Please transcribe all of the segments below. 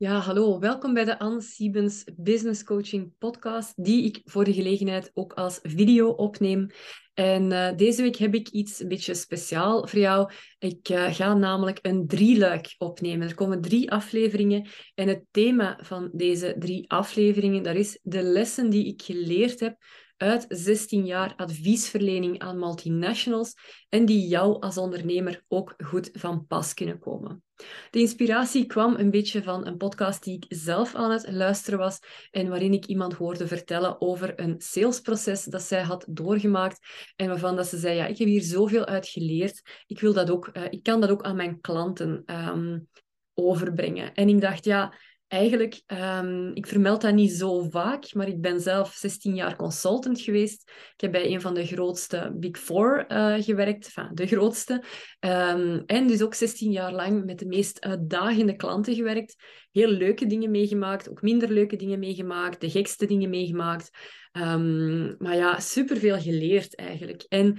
Ja, hallo. Welkom bij de Anne Siebens Business Coaching podcast, die ik voor de gelegenheid ook als video opneem. En uh, deze week heb ik iets een beetje speciaal voor jou. Ik uh, ga namelijk een drieluik opnemen. Er komen drie afleveringen en het thema van deze drie afleveringen, dat is de lessen die ik geleerd heb uit 16 jaar adviesverlening aan multinationals en die jou als ondernemer ook goed van pas kunnen komen. De inspiratie kwam een beetje van een podcast die ik zelf aan het luisteren was en waarin ik iemand hoorde vertellen over een salesproces dat zij had doorgemaakt en waarvan dat ze zei, ja, ik heb hier zoveel uit geleerd, ik, wil dat ook, uh, ik kan dat ook aan mijn klanten um, overbrengen. En ik dacht, ja, eigenlijk, um, ik vermeld dat niet zo vaak, maar ik ben zelf 16 jaar consultant geweest. Ik heb bij een van de grootste Big Four uh, gewerkt, de grootste. Um, en dus ook 16 jaar lang met de meest uitdagende klanten gewerkt. Heel leuke dingen meegemaakt, ook minder leuke dingen meegemaakt, de gekste dingen meegemaakt. Um, maar ja, superveel geleerd eigenlijk. En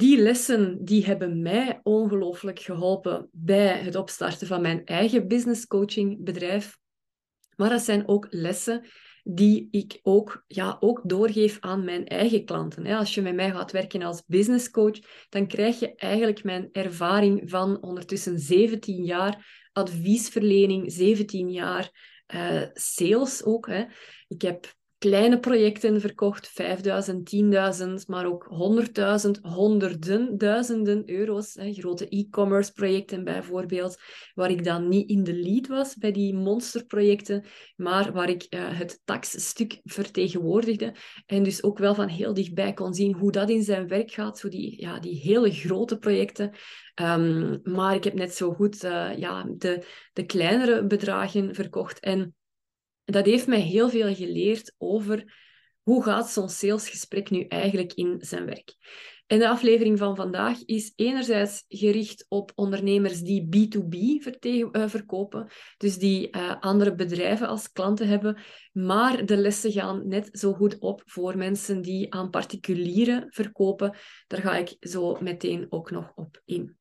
die lessen die hebben mij ongelooflijk geholpen bij het opstarten van mijn eigen business coaching bedrijf. Maar dat zijn ook lessen die ik ook, ja, ook doorgeef aan mijn eigen klanten. Als je met mij gaat werken als business coach, dan krijg je eigenlijk mijn ervaring van ondertussen 17 jaar adviesverlening, 17 jaar uh, sales ook. Ik heb kleine projecten verkocht, 5000, 10.000, maar ook 100.000, honderden, duizenden euro's. Hè, grote e-commerce projecten bijvoorbeeld, waar ik dan niet in de lead was bij die monsterprojecten, maar waar ik uh, het taxstuk vertegenwoordigde en dus ook wel van heel dichtbij kon zien hoe dat in zijn werk gaat, zo die, ja, die hele grote projecten. Um, maar ik heb net zo goed uh, ja, de, de kleinere bedragen verkocht en dat heeft mij heel veel geleerd over hoe gaat zo'n salesgesprek nu eigenlijk in zijn werk. En de aflevering van vandaag is enerzijds gericht op ondernemers die B2B uh, verkopen, dus die uh, andere bedrijven als klanten hebben, maar de lessen gaan net zo goed op voor mensen die aan particulieren verkopen. Daar ga ik zo meteen ook nog op in.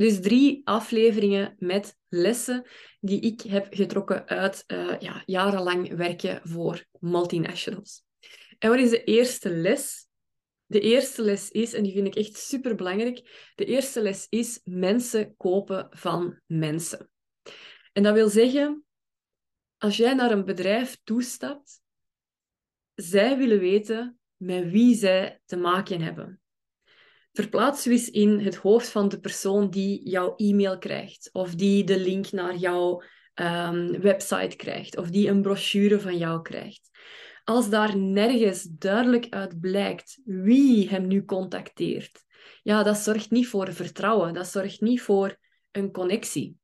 Dus drie afleveringen met lessen die ik heb getrokken uit uh, ja, jarenlang werken voor multinationals. En wat is de eerste les? De eerste les is, en die vind ik echt super belangrijk, de eerste les is mensen kopen van mensen. En dat wil zeggen, als jij naar een bedrijf toestapt, zij willen weten met wie zij te maken hebben. Verplaats u eens in het hoofd van de persoon die jouw e-mail krijgt, of die de link naar jouw um, website krijgt, of die een brochure van jou krijgt. Als daar nergens duidelijk uit blijkt wie hem nu contacteert, ja, dat zorgt niet voor vertrouwen, dat zorgt niet voor een connectie.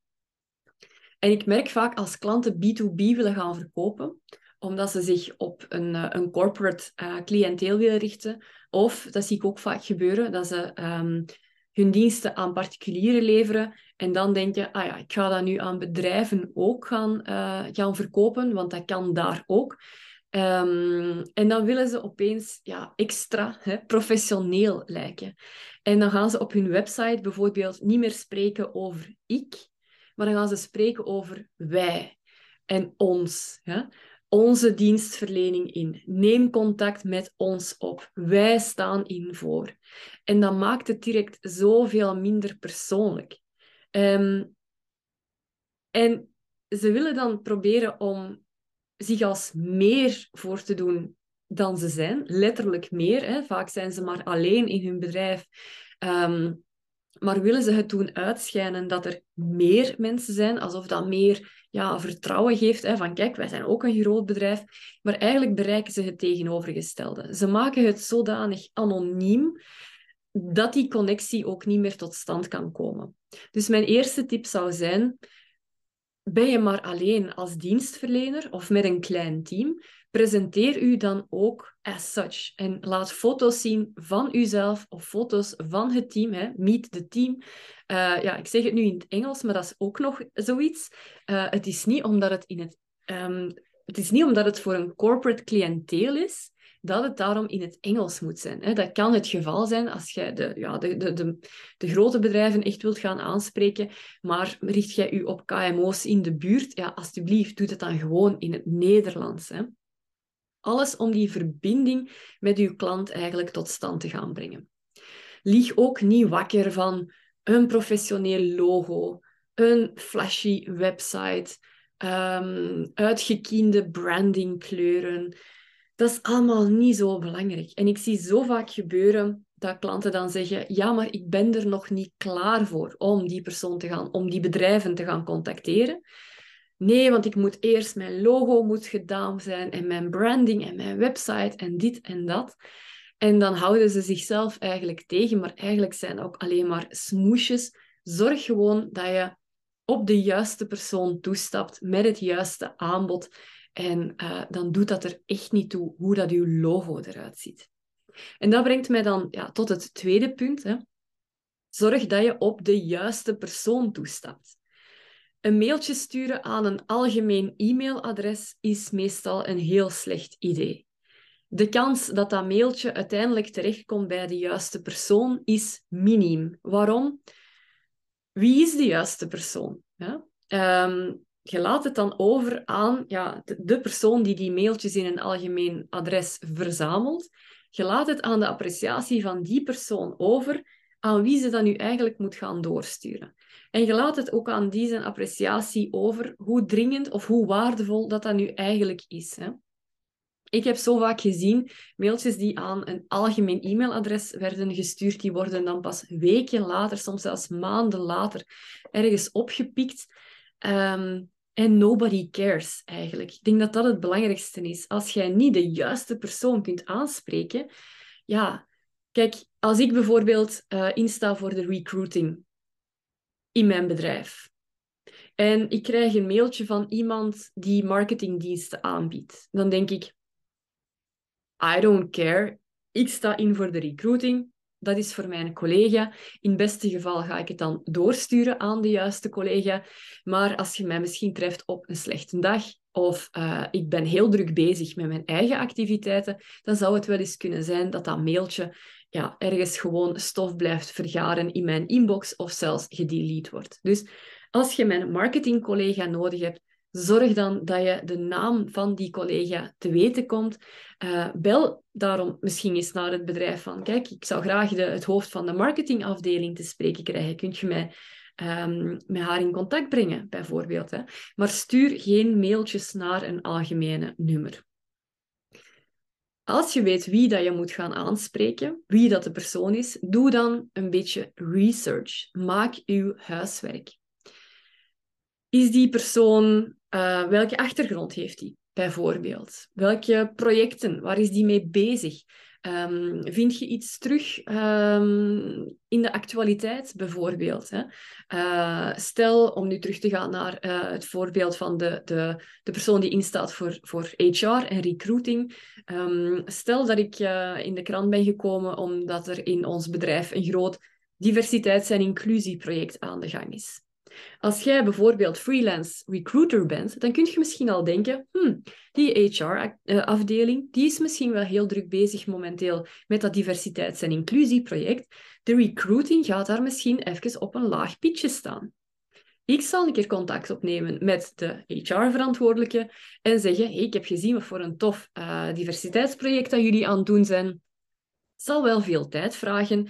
En ik merk vaak als klanten B2B willen gaan verkopen, omdat ze zich op een, eh, een corporate uh, cliënteel willen richten. Of, dat zie ik ook vaak gebeuren, dat ze um, hun diensten aan particulieren leveren en dan denken, ah ja, ik ga dat nu aan bedrijven ook gaan, uh, gaan verkopen, want dat kan daar ook. Um, en dan willen ze opeens ja, extra hè, professioneel lijken. En dan gaan ze op hun website bijvoorbeeld niet meer spreken over ik, maar dan gaan ze spreken over wij en ons. Hè? Onze dienstverlening in. Neem contact met ons op. Wij staan in voor. En dat maakt het direct zoveel minder persoonlijk. Um, en ze willen dan proberen om zich als meer voor te doen dan ze zijn. Letterlijk meer. Hè. Vaak zijn ze maar alleen in hun bedrijf. Um, maar willen ze het doen uitschijnen dat er meer mensen zijn, alsof dat meer ja, vertrouwen geeft hè, van kijk, wij zijn ook een groot bedrijf, maar eigenlijk bereiken ze het tegenovergestelde. Ze maken het zodanig anoniem dat die connectie ook niet meer tot stand kan komen. Dus mijn eerste tip zou zijn, ben je maar alleen als dienstverlener of met een klein team, presenteer u dan ook as such. En laat foto's zien van uzelf of foto's van het team. Hè. Meet the team. Uh, ja, ik zeg het nu in het Engels, maar dat is ook nog zoiets. Uh, het is niet omdat het in het... Um, het is niet omdat het voor een corporate cliënteel is, dat het daarom in het Engels moet zijn. Dat kan het geval zijn als je de, ja, de, de, de, de grote bedrijven echt wilt gaan aanspreken, maar richt jij je op KMO's in de buurt, ja, alsjeblieft, doe het dan gewoon in het Nederlands. Hè. Alles om die verbinding met uw klant eigenlijk tot stand te gaan brengen. Lieg ook niet wakker van een professioneel logo, een flashy website, um, uitgekiende brandingkleuren. Dat is allemaal niet zo belangrijk. En ik zie zo vaak gebeuren dat klanten dan zeggen: Ja, maar ik ben er nog niet klaar voor om die persoon te gaan, om die bedrijven te gaan contacteren. Nee, want ik moet eerst mijn logo moet gedaan zijn en mijn branding en mijn website en dit en dat. En dan houden ze zichzelf eigenlijk tegen, maar eigenlijk zijn ook alleen maar smoesjes. Zorg gewoon dat je op de juiste persoon toestapt met het juiste aanbod. En uh, dan doet dat er echt niet toe hoe dat uw logo eruit ziet. En dat brengt mij dan ja, tot het tweede punt. Hè. Zorg dat je op de juiste persoon toestapt. Een mailtje sturen aan een algemeen e-mailadres is meestal een heel slecht idee. De kans dat dat mailtje uiteindelijk terechtkomt bij de juiste persoon is miniem. Waarom? Wie is de juiste persoon? Ehm, je laat het dan over aan ja, de, persoon die die mailtjes in een algemeen adres verzamelt. Je laat het aan de appreciatie van die persoon over aan wie ze dat nu eigenlijk moet gaan doorsturen. En je laat het ook aan die zijn appreciatie over hoe dringend of hoe waardevol dat dat nu eigenlijk is. Hè? Ik heb zo vaak gezien mailtjes die aan een algemeen e-mailadres werden gestuurd, die worden dan pas weken later, soms zelfs maanden later, ergens opgepikt. Ehm, en nobody cares eigenlijk. Ik denk dat dat het belangrijkste is. Als jij niet de juiste persoon kunt aanspreken, ja, kijk, als ik bijvoorbeeld uh, insta voor de recruiting in mijn bedrijf. En ik krijg een mailtje van iemand die marketingdiensten aanbiedt. Dan denk ik, I don't care. Ik sta in voor de recruiting. Dat is voor mijn collega. In het beste geval ga ik het dan doorsturen aan de juiste collega. Maar als je mij misschien treft op een slechte dag of uh, ik ben heel druk bezig met mijn eigen activiteiten, dan zou het wel eens kunnen zijn dat dat mailtje ja, ergens gewoon stof blijft vergaren in mijn inbox of zelfs gedelete wordt. Dus als je mijn marketingcollega nodig hebt, zorg dan dat je de naam van die collega te weten komt. Uh, bel daarom misschien eens naar het bedrijf van, kijk, ik zou graag de, het hoofd van de marketingafdeling te spreken krijgen. Kunt je mij um, met haar in contact brengen, bijvoorbeeld. Hè? Maar stuur geen mailtjes naar een algemene nummer. Als je weet wie dat je moet gaan aanspreken, wie dat de persoon is, doe dan een beetje research. Maak uw huiswerk. Is die persoon, uh, welke achtergrond heeft die, bijvoorbeeld? Welke projecten, waar is die mee bezig? Um, vind je iets terug um, in de actualiteit, bijvoorbeeld? Hè? Uh, stel, om nu terug te gaan naar uh, het voorbeeld van de, de, de persoon die instaat voor, voor HR en recruiting. Um, stel dat ik uh, in de krant ben gekomen omdat er in ons bedrijf een groot diversiteits- en inclusieproject aan de gang is. Als jij bijvoorbeeld freelance recruiter bent, dan kun je misschien al denken, hmm, die HR-afdeling, die is misschien wel heel druk bezig momenteel met dat diversiteits- en inclusieproject. De recruiting gaat daar misschien even op een laag pitje staan. Ik zal een keer contact opnemen met de HR-verantwoordelijke en zeggen, ik heb gezien wat voor een tof uh, diversiteitsproject dat jullie aan het doen zijn. Het zal wel veel tijd vragen.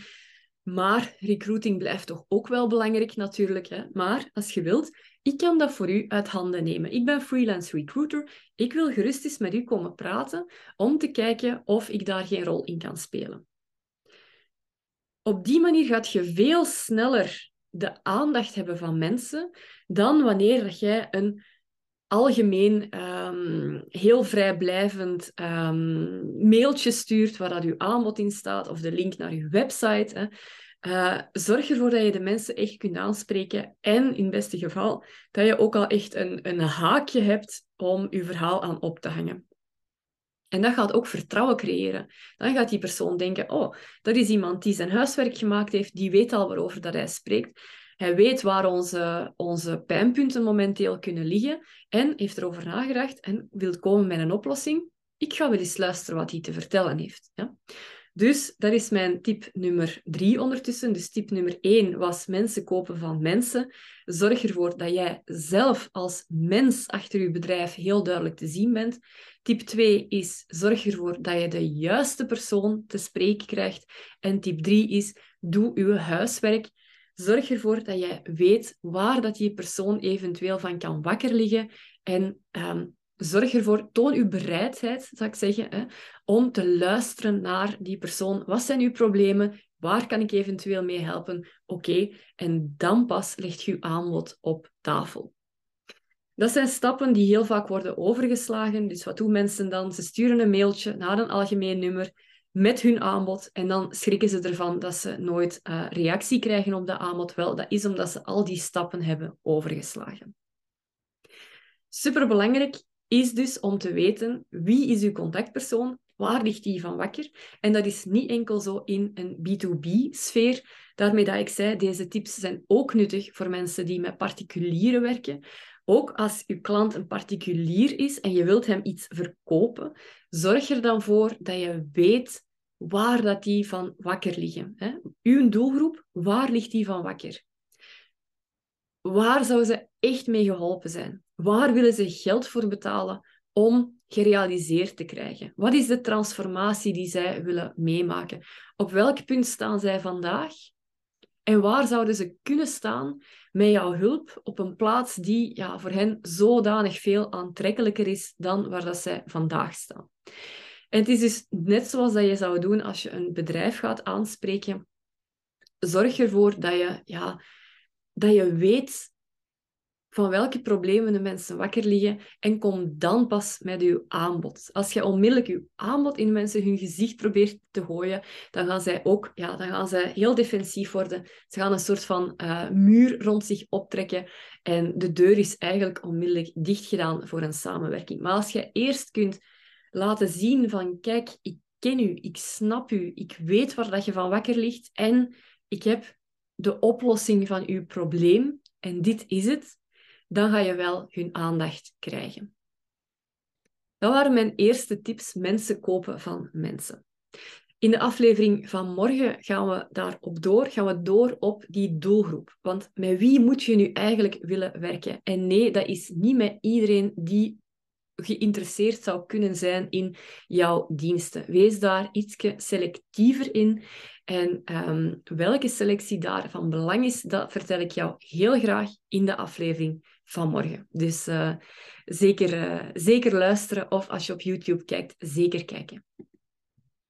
Maar recruiting blijft toch ook wel belangrijk natuurlijk. Hè? Maar als je wilt, ik kan dat voor u uit handen nemen. Ik ben freelance recruiter. Ik wil gerust eens met u komen praten om te kijken of ik daar geen rol in kan spelen. Op die manier gaat je veel sneller de aandacht hebben van mensen dan wanneer jij een algemeen um, heel vrijblijvend um, mailtje stuurt waar dat uw aanbod in staat of de link naar uw website. Hè. Uh, zorg ervoor dat je de mensen echt kunt aanspreken en in het beste geval dat je ook al echt een, een haakje hebt om je verhaal aan op te hangen. En dat gaat ook vertrouwen creëren. Dan gaat die persoon denken, oh, dat is iemand die zijn huiswerk gemaakt heeft, die weet al waarover dat hij spreekt. Hij weet waar onze, onze pijnpunten momenteel kunnen liggen en heeft erover nagedacht en wil komen met een oplossing. ik ga wel eens luisteren wat hij te vertellen heeft. Ja? Dus dat is mijn tip nummer drie ondertussen. Dus tip nummer één was mensen kopen van mensen. Zorg ervoor dat jij zelf als mens achter je bedrijf heel duidelijk te zien bent. Tip 2 is zorg ervoor dat je de juiste persoon te spreken krijgt. En tip 3 is doe uw huiswerk. Zorg ervoor dat jij weet waar dat die persoon eventueel van kan wakker liggen. En um, zorg ervoor, toon uw bereidheid, zou ik zeggen, hè, om te luisteren naar die persoon. Wat zijn uw problemen? Waar kan ik eventueel mee helpen? Oké, en dan pas legt je aanbod op tafel. Dat zijn stappen die heel vaak worden overgeslagen. Dus wat doen mensen dan? Ze sturen een mailtje naar een algemeen nummer met hun aanbod en dan schrikken ze ervan dat ze nooit uh, reactie krijgen op dat aanbod. Wel, dat is omdat ze al die stappen hebben overgeslagen. Superbelangrijk is dus om te weten wie is uw contactpersoon, waar ligt die van wakker. En dat is niet enkel zo in een B2B-sfeer. Daarmee dat ik zei, deze tips zijn ook nuttig voor mensen die met particulieren werken. Ook als uw klant een particulier is en je wilt hem iets verkopen, zorg er dan voor dat je weet waar dat die van wakker liggen. Hè? Uw doelgroep, waar ligt die van wakker? Waar zou ze echt mee geholpen zijn? Waar willen ze geld voor betalen om gerealiseerd te krijgen? Wat is de transformatie die zij willen meemaken? Op welk punt staan zij vandaag? En waar zouden ze kunnen staan met jouw hulp op een plaats die ja, voor hen zodanig veel aantrekkelijker is dan waar dat zij vandaag staan? En het is dus net zoals dat je zou doen als je een bedrijf gaat aanspreken. Zorg ervoor dat je, ja, dat je weet van welke problemen de mensen wakker liggen en kom dan pas met je aanbod. Als je onmiddellijk je aanbod in mensen hun gezicht probeert te gooien, dan gaan zij ook ja, dan gaan zij heel defensief worden. Ze gaan een soort van uh, muur rond zich optrekken en de deur is eigenlijk onmiddellijk dicht gedaan voor een samenwerking. Maar als je eerst kunt laten zien van kijk, ik ken u, ik snap u, ik weet waar dat je van wakker ligt en ik heb de oplossing van uw probleem en dit is het, dan ga je wel hun aandacht krijgen. Dat waren mijn eerste tips, mensen kopen van mensen. In de aflevering van morgen gaan we daarop door, gaan we door op die doelgroep. Want met wie moet je nu eigenlijk willen werken? En nee, dat is niet met iedereen die geïnteresseerd zou kunnen zijn in jouw diensten. Wees daar iets selectiever in. En ehm, welke selectie daar van belang is, dat vertel ik jou heel graag in de aflevering van morgen. Dus uh, zeker, uh, zeker luisteren of als je op YouTube kijkt, zeker kijken.